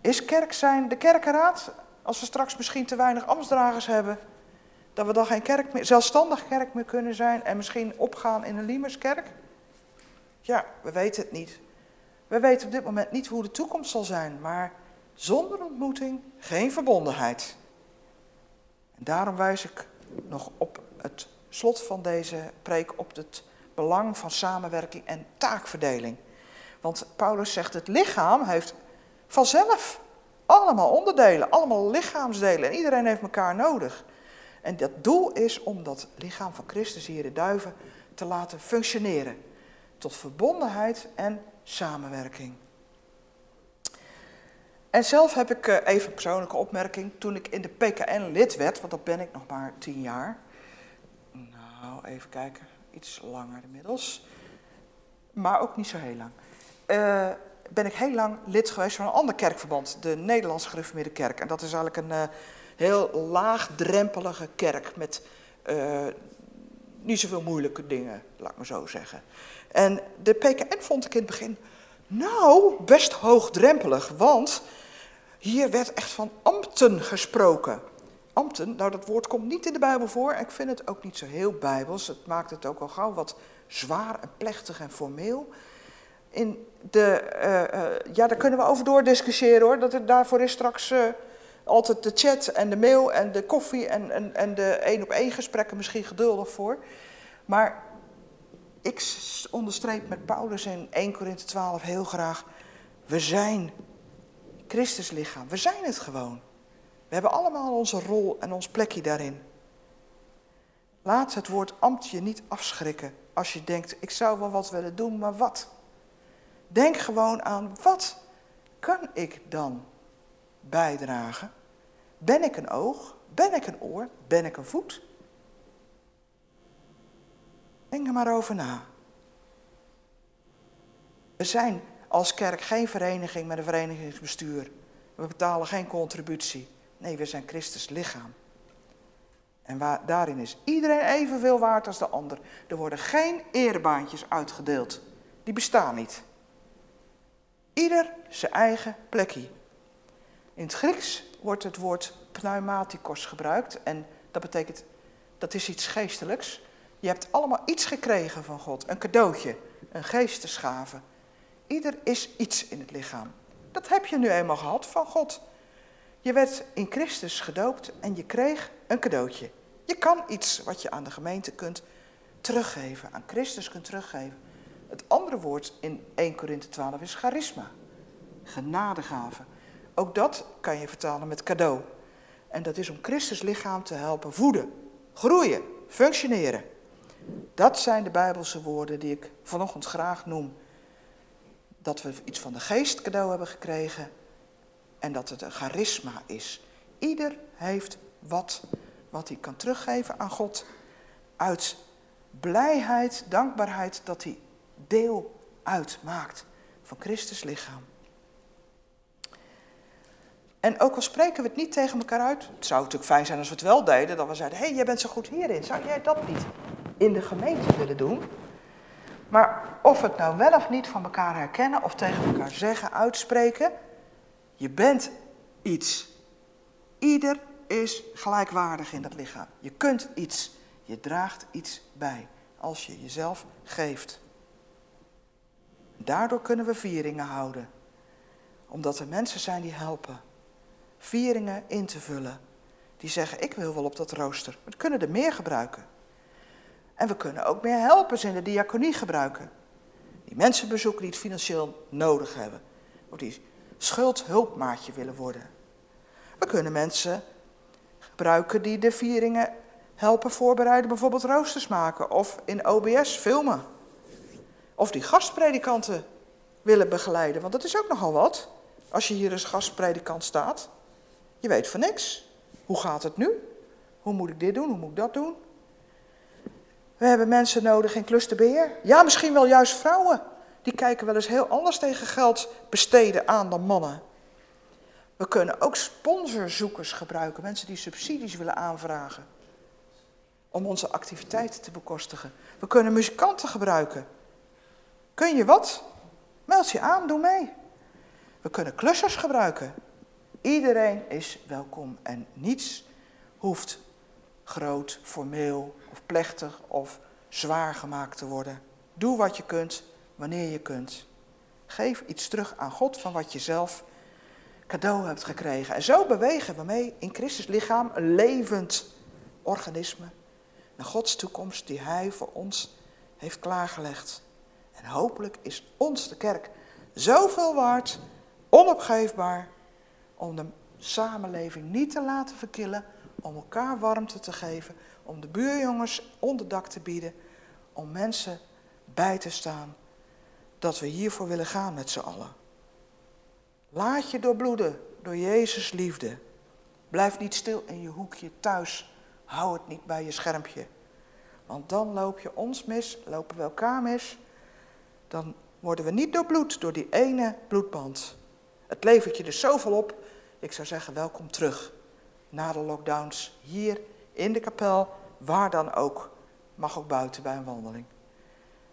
Is kerk zijn de kerkenraad, als we straks misschien te weinig ambtsdragers hebben, dat we dan geen kerk meer, zelfstandig kerk meer kunnen zijn en misschien opgaan in een Liemerskerk? Ja, we weten het niet. We weten op dit moment niet hoe de toekomst zal zijn, maar zonder ontmoeting geen verbondenheid. En daarom wijs ik nog op het slot van deze preek op het belang van samenwerking en taakverdeling. Want Paulus zegt het lichaam heeft vanzelf allemaal onderdelen, allemaal lichaamsdelen en iedereen heeft elkaar nodig. En dat doel is om dat lichaam van Christus hier de duiven te laten functioneren. Tot verbondenheid en samenwerking. En zelf heb ik eh, even een persoonlijke opmerking. Toen ik in de PKN lid werd, want dat ben ik nog maar tien jaar. Nou, even kijken. Iets langer inmiddels. Maar ook niet zo heel lang. Uh, ben ik heel lang lid geweest van een ander kerkverband. De Nederlandse Gereformeerde Kerk. En dat is eigenlijk een uh, heel laagdrempelige kerk. Met uh, niet zoveel moeilijke dingen, laat ik maar zo zeggen. En de PKN vond ik in het begin, nou, best hoogdrempelig. Want Hier werd echt van ambten gesproken. Ambten, nou dat woord komt niet in de Bijbel voor. Ik vind het ook niet zo heel bijbels. Het maakt het ook al gauw wat zwaar en plechtig en formeel. In de, eh, eh, ja, daar kunnen we over doordiscussiëren hoor. Dat het, daarvoor is straks altijd de chat en de mail en de koffie en, en, en de één op één gesprekken misschien geduldig voor. Maar ik onderstreep met Paulus in 1 Korinthe 12 heel graag. We zijn Christus lichaam. We zijn het gewoon. We hebben allemaal onze rol en ons plekje daarin. Laat het woord ambt je niet afschrikken als je denkt, ik zou wel wat willen doen, maar wat? Denk gewoon aan, wat kan ik dan bijdragen? Ben ik een oog? Ben ik een oor? Ben ik een voet? Denk er maar over na. We zijn als kerk geen vereniging met een verenigingsbestuur. We betalen geen contributie. Nee, we zijn Christus lichaam. En waar, daarin is iedereen evenveel waard als de ander. Er worden geen erebaantjes uitgedeeld. Die bestaan niet. Ieder zijn eigen plekje. In het Grieks wordt het woord pneumatikos gebruikt. En dat betekent, dat is iets geestelijks. Je hebt allemaal iets gekregen van God. Een cadeautje, een geestesgave. Ieder is iets in het lichaam. Dat heb je nu eenmaal gehad van God. Je werd in Christus gedoopt en je kreeg een cadeautje. Je kan iets wat je aan de gemeente kunt teruggeven, aan Christus kunt teruggeven. Het andere woord in 1 Korinthe 12 is charisma, genadegave. Ook dat kan je vertalen met cadeau. En dat is om Christus lichaam te helpen voeden, groeien, functioneren. Dat zijn de Bijbelse woorden die ik vanochtend graag noem. Dat we iets van de geest cadeau hebben gekregen en dat het een charisma is. Ieder heeft wat wat hij kan teruggeven aan God. Uit blijheid, dankbaarheid dat hij deel uitmaakt van Christus lichaam. En ook al spreken we het niet tegen elkaar uit, het zou natuurlijk fijn zijn als we het wel deden, dat we zeiden, hé, hey, jij bent zo goed hierin, zou jij dat niet in de gemeente willen doen? Maar of het nou wel of niet van elkaar herkennen of tegen elkaar zeggen, uitspreken, je bent iets. Ieder is gelijkwaardig in dat lichaam. Je kunt iets, je draagt iets bij als je jezelf geeft. Daardoor kunnen we vieringen houden, omdat er mensen zijn die helpen. Vieringen in te vullen. Die zeggen, ik wil wel op dat rooster. We kunnen er meer gebruiken. En we kunnen ook meer helpers in de diaconie gebruiken. Die mensen bezoeken die het financieel nodig hebben. Of die schuldhulpmaatje willen worden. We kunnen mensen gebruiken die de vieringen helpen voorbereiden, bijvoorbeeld roosters maken of in OBS filmen. Of die gastpredikanten willen begeleiden, want dat is ook nogal wat. Als je hier als gastpredikant staat, je weet van niks. Hoe gaat het nu? Hoe moet ik dit doen? Hoe moet ik dat doen? We hebben mensen nodig in clusterbeheer. Ja, misschien wel juist vrouwen. Die kijken wel eens heel anders tegen geld besteden aan dan mannen. We kunnen ook sponsorzoekers gebruiken, mensen die subsidies willen aanvragen. Om onze activiteiten te bekostigen. We kunnen muzikanten gebruiken. Kun je wat? Meld je aan, doe mee. We kunnen klussers gebruiken. Iedereen is welkom en niets hoeft groot, formeel of plechtig of zwaar gemaakt te worden. Doe wat je kunt, wanneer je kunt. Geef iets terug aan God van wat je zelf cadeau hebt gekregen. En zo bewegen we mee in Christus lichaam een levend organisme. Naar Gods toekomst die Hij voor ons heeft klaargelegd. En hopelijk is ons, de kerk, zoveel waard, onopgeefbaar, om de samenleving niet te laten verkillen, om elkaar warmte te geven, om de buurjongens onderdak te bieden, om mensen bij te staan, dat we hiervoor willen gaan met z'n allen. Laat je doorbloeden door Jezus liefde. Blijf niet stil in je hoekje thuis. Hou het niet bij je schermpje. Want dan loop je ons mis, lopen we elkaar mis. Dan worden we niet doorbloed door die ene bloedband. Het levert je dus zoveel op. Ik zou zeggen, welkom terug. Na de lockdowns, hier in de kapel, waar dan ook. Mag ook buiten bij een wandeling.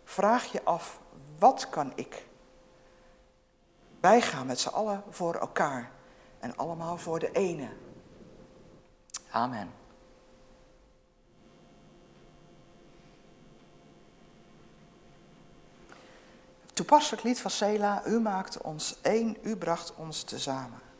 Vraag je af, wat kan ik? Wij gaan met z'n allen voor elkaar. en allemaal voor de ene. Amen. Toepasselijk lied van Sela, u maakt ons één, u bracht ons tezamen.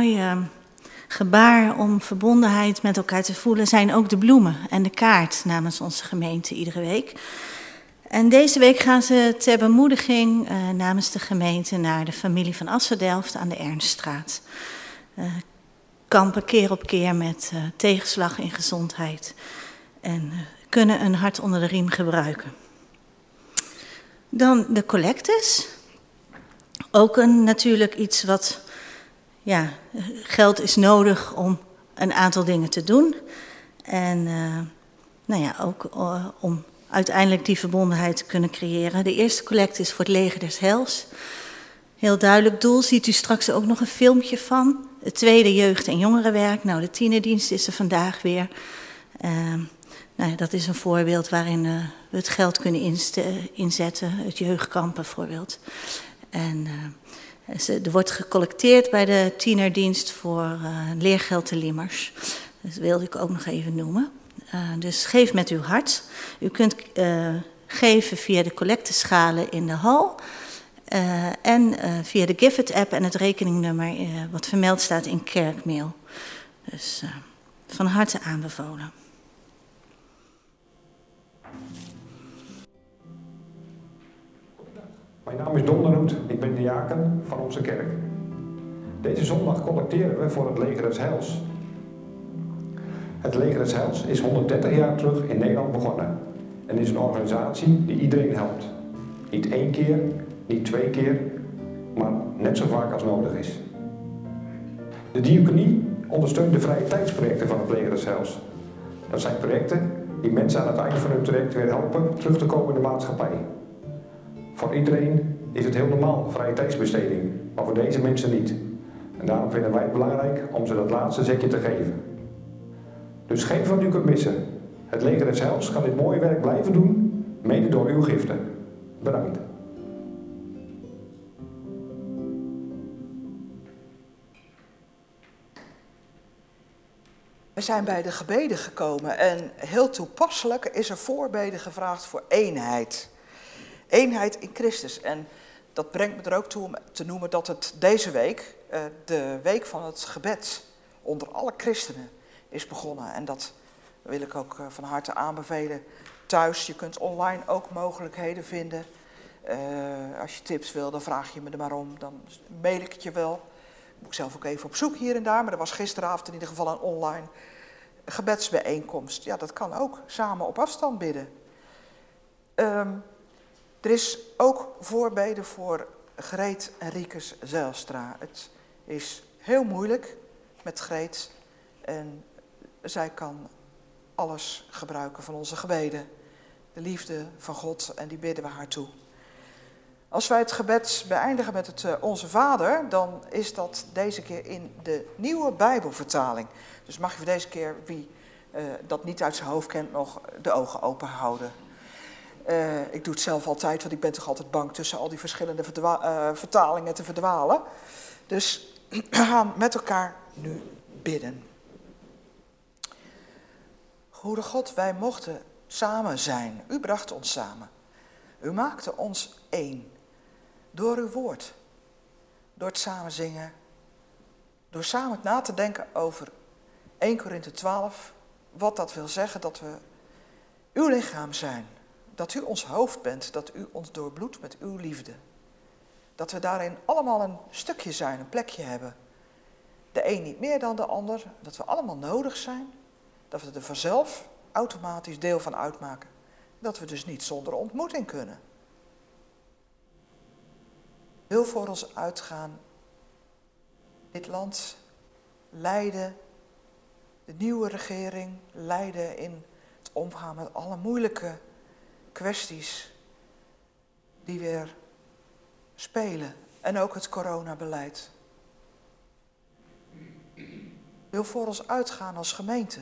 Mooi, een mooi eh, gebaar om verbondenheid met elkaar te voelen zijn ook de bloemen en de kaart namens onze gemeente iedere week. En deze week gaan ze ter bemoediging eh, namens de gemeente naar de familie van Asserdelft aan de Ernststraat. Eh, kampen keer op keer met eh, tegenslag in gezondheid en kunnen een hart onder de riem gebruiken. Dan de collectes. Ook een, natuurlijk iets wat ja, geld is nodig om een aantal dingen te doen. En eh, nou ja, ook eh, om uiteindelijk die verbondenheid te kunnen creëren. De eerste collecte is voor het leger des Hels. Heel duidelijk doel, ziet u straks ook nog een filmpje van. Het tweede jeugd- en jongerenwerk. Nou, de tienerdienst is er vandaag weer. Eh, nou dat is een voorbeeld waarin eh, we het geld kunnen inzetten. Het jeugdkamp bijvoorbeeld. En ze- er wordt gecollecteerd bij de tienerdienst voor eh, leergeld te Limmers. Dat wilde ik ook nog even noemen. Eh, dus geef met uw hart. U kunt eh, geven via de collecteschalen in de hal. en via de Gifford app en het rekeningnummer wat vermeld staat in kerkmail. Dus Van harte aanbevolen. Mijn naam is Don ik ben diaken van onze kerk. Deze zondag collecteren we voor het Leger des Heils. Het Leger des Heils is 130 jaar terug in Nederland begonnen en is een organisatie die iedereen helpt. Niet één keer, niet twee keer, maar net zo vaak als nodig is. De diaconie ondersteunt de vrije tijdsprojecten van het Leger des Heils. Dat zijn projecten die mensen aan het eind van hun traject weer helpen terug te komen in de maatschappij. Voor iedereen is het heel normaal, vrije tijdsbesteding, maar voor deze mensen niet. En daarom vinden wij het belangrijk om ze dat laatste zetje te geven. Dus geen van u kunt missen. Het leger des Heils kan dit mooie werk blijven doen, mede door uw giften. Bedankt. We zijn bij de gebeden gekomen en heel toepasselijk is er voorbeden gevraagd voor eenheid. Eenheid in Christus. En dat brengt me er ook toe om te noemen dat het deze week, eh, de week van het gebed onder alle christenen, is begonnen. En dat wil ik ook eh, van harte aanbevelen thuis. Je kunt online ook mogelijkheden vinden. Eh, als je tips wil, dan vraag je me er maar om. Dan mail ik het je wel. Moet ik zelf ook even op zoek hier en daar. Maar er was gisteravond in ieder geval een online gebedsbijeenkomst. Ja, dat kan ook. Samen op afstand bidden. Ehm, er is ook voorbeden voor Greet en Riekes Zijlstra. Het is heel moeilijk met Greet. En zij kan alles gebruiken van onze gebeden. De liefde van God en die bidden we haar toe. Als wij het gebed beëindigen met het uh, Onze Vader, dan is dat deze keer in de nieuwe Bijbelvertaling. Dus mag je voor deze keer, wie uh, dat niet uit zijn hoofd kent, nog de ogen open houden. Uh, ik doe het zelf altijd, want ik ben toch altijd bang tussen al die verschillende vertalingen te verdwalen. Dus we gaan met elkaar nu bidden. Goede God, wij mochten samen zijn. U bracht ons samen. U maakte ons één. Door uw woord. Door het samen zingen. Door samen na te denken over 1 Korinthe 12. Wat dat wil zeggen dat we uw lichaam zijn. Dat u ons hoofd bent. Dat u ons doorbloedt met uw liefde. Dat we daarin allemaal een stukje zijn, een plekje hebben. De een niet meer dan de ander. Dat we allemaal nodig zijn. Dat we er vanzelf automatisch deel van uitmaken. Dat we dus niet zonder ontmoeting kunnen. Wil voor ons uitgaan. Dit land leiden, de nieuwe regering leiden in het omgaan met alle moeilijke kwesties die weer spelen. En ook het coronabeleid. Wil voor ons uitgaan als gemeente.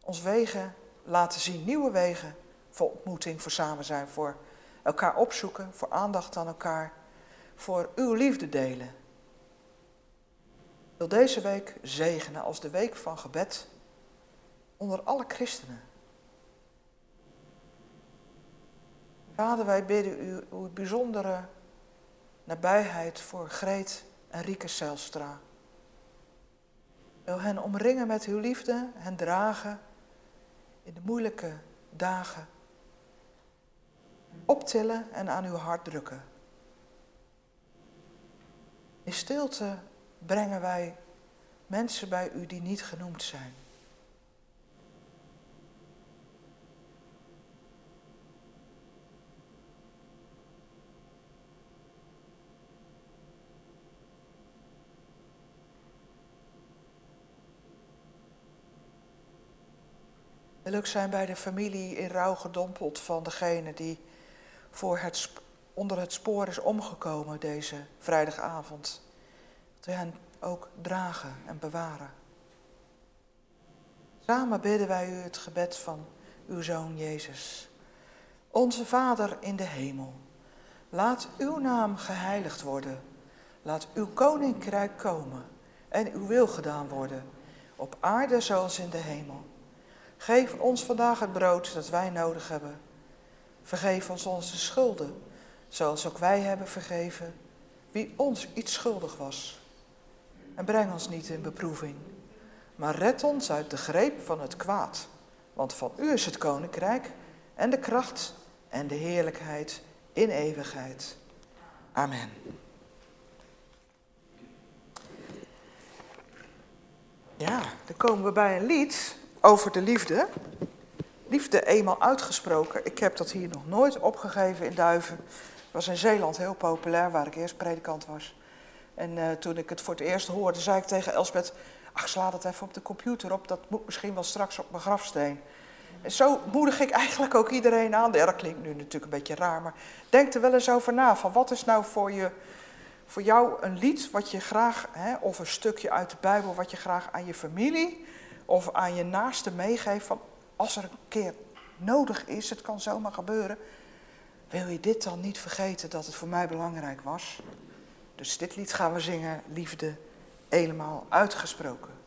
Ons wegen laten zien, nieuwe wegen voor ontmoeting, voor samen zijn, voor elkaar opzoeken, voor aandacht aan elkaar, voor uw liefde delen. Wil deze week zegenen als de week van gebed onder alle christenen. Vader, wij bidden u uw bijzondere nabijheid voor Greet en Rieke Zijlstra. Wil hen omringen met uw liefde, hen dragen in de moeilijke dagen. Optillen en aan uw hart drukken. In stilte brengen wij mensen bij u die niet genoemd zijn. Wil zijn bij de familie in rouw gedompeld van degene die voor het, onder het spoor is omgekomen deze vrijdagavond. Dat we hen ook dragen en bewaren. Samen bidden wij u het gebed van uw Zoon Jezus. Onze Vader in de hemel, laat uw naam geheiligd worden. Laat uw koninkrijk komen en uw wil gedaan worden, op aarde zoals in de hemel. Geef ons vandaag het brood dat wij nodig hebben. Vergeef ons onze schulden, zoals ook wij hebben vergeven wie ons iets schuldig was. En breng ons niet in beproeving, maar red ons uit de greep van het kwaad. Want van u is het koninkrijk en de kracht en de heerlijkheid in eeuwigheid. Amen. Ja, dan komen we bij een lied over de liefde. Liefde eenmaal uitgesproken. Ik heb dat hier nog nooit opgegeven in Duiven. Was in Zeeland heel populair, waar ik eerst predikant was. En eh, toen ik het voor het eerst hoorde, zei ik tegen Elsbeth... ach, sla dat even op de computer op, dat moet misschien wel straks op mijn grafsteen. En zo moedig ik eigenlijk ook iedereen aan. Ja, dat klinkt nu natuurlijk een beetje raar, maar denk er wel eens over na. Van wat is nou voor, je, voor jou een lied wat je graag, hè, of een stukje uit de Bijbel... wat je graag aan je familie of aan je naaste meegeeft... van als er een keer nodig is, het kan zomaar gebeuren... wil je dit dan niet vergeten dat het voor mij belangrijk was... Dus dit lied gaan we zingen, liefde, helemaal uitgesproken.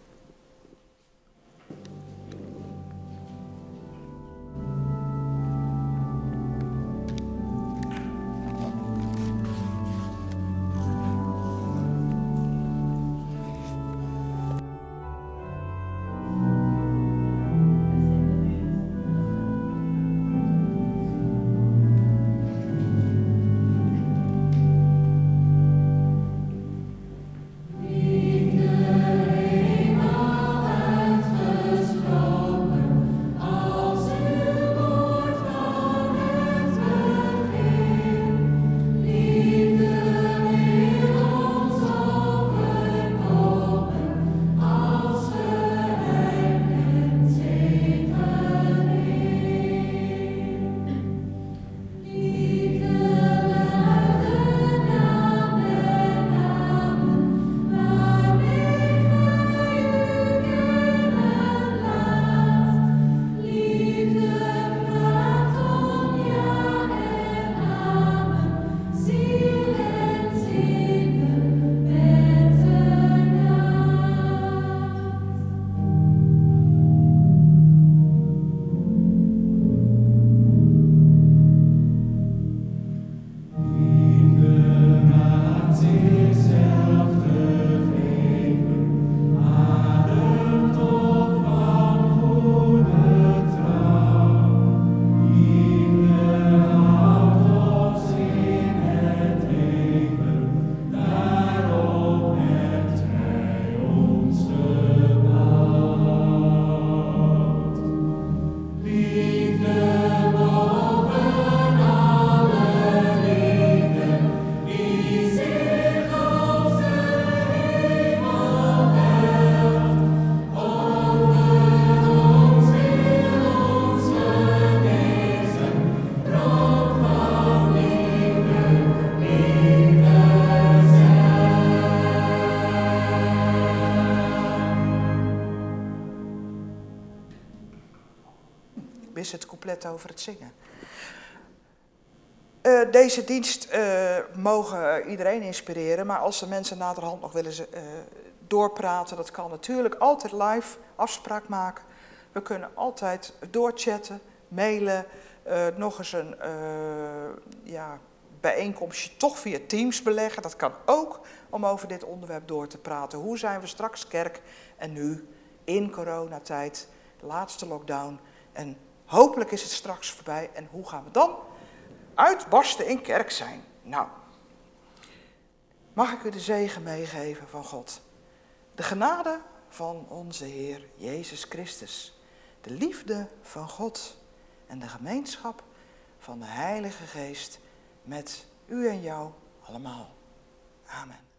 Over het zingen. Eh, deze dienst eh, mogen iedereen inspireren, maar als de mensen naderhand nog willen eh, doorpraten, dat kan natuurlijk altijd live afspraak maken. We kunnen altijd doorchatten, mailen, nog eens een ja, bijeenkomstje toch via Teams beleggen. Dat kan ook om over dit onderwerp door te praten. Hoe zijn we straks kerk en nu in coronatijd, laatste lockdown en hopelijk is het straks voorbij. En hoe gaan we dan uitbarsten in kerk zijn? Nou, mag ik u de zegen meegeven van God? De genade van onze Heer Jezus Christus, de liefde van God en de gemeenschap van de Heilige Geest met u en jou allemaal. Amen.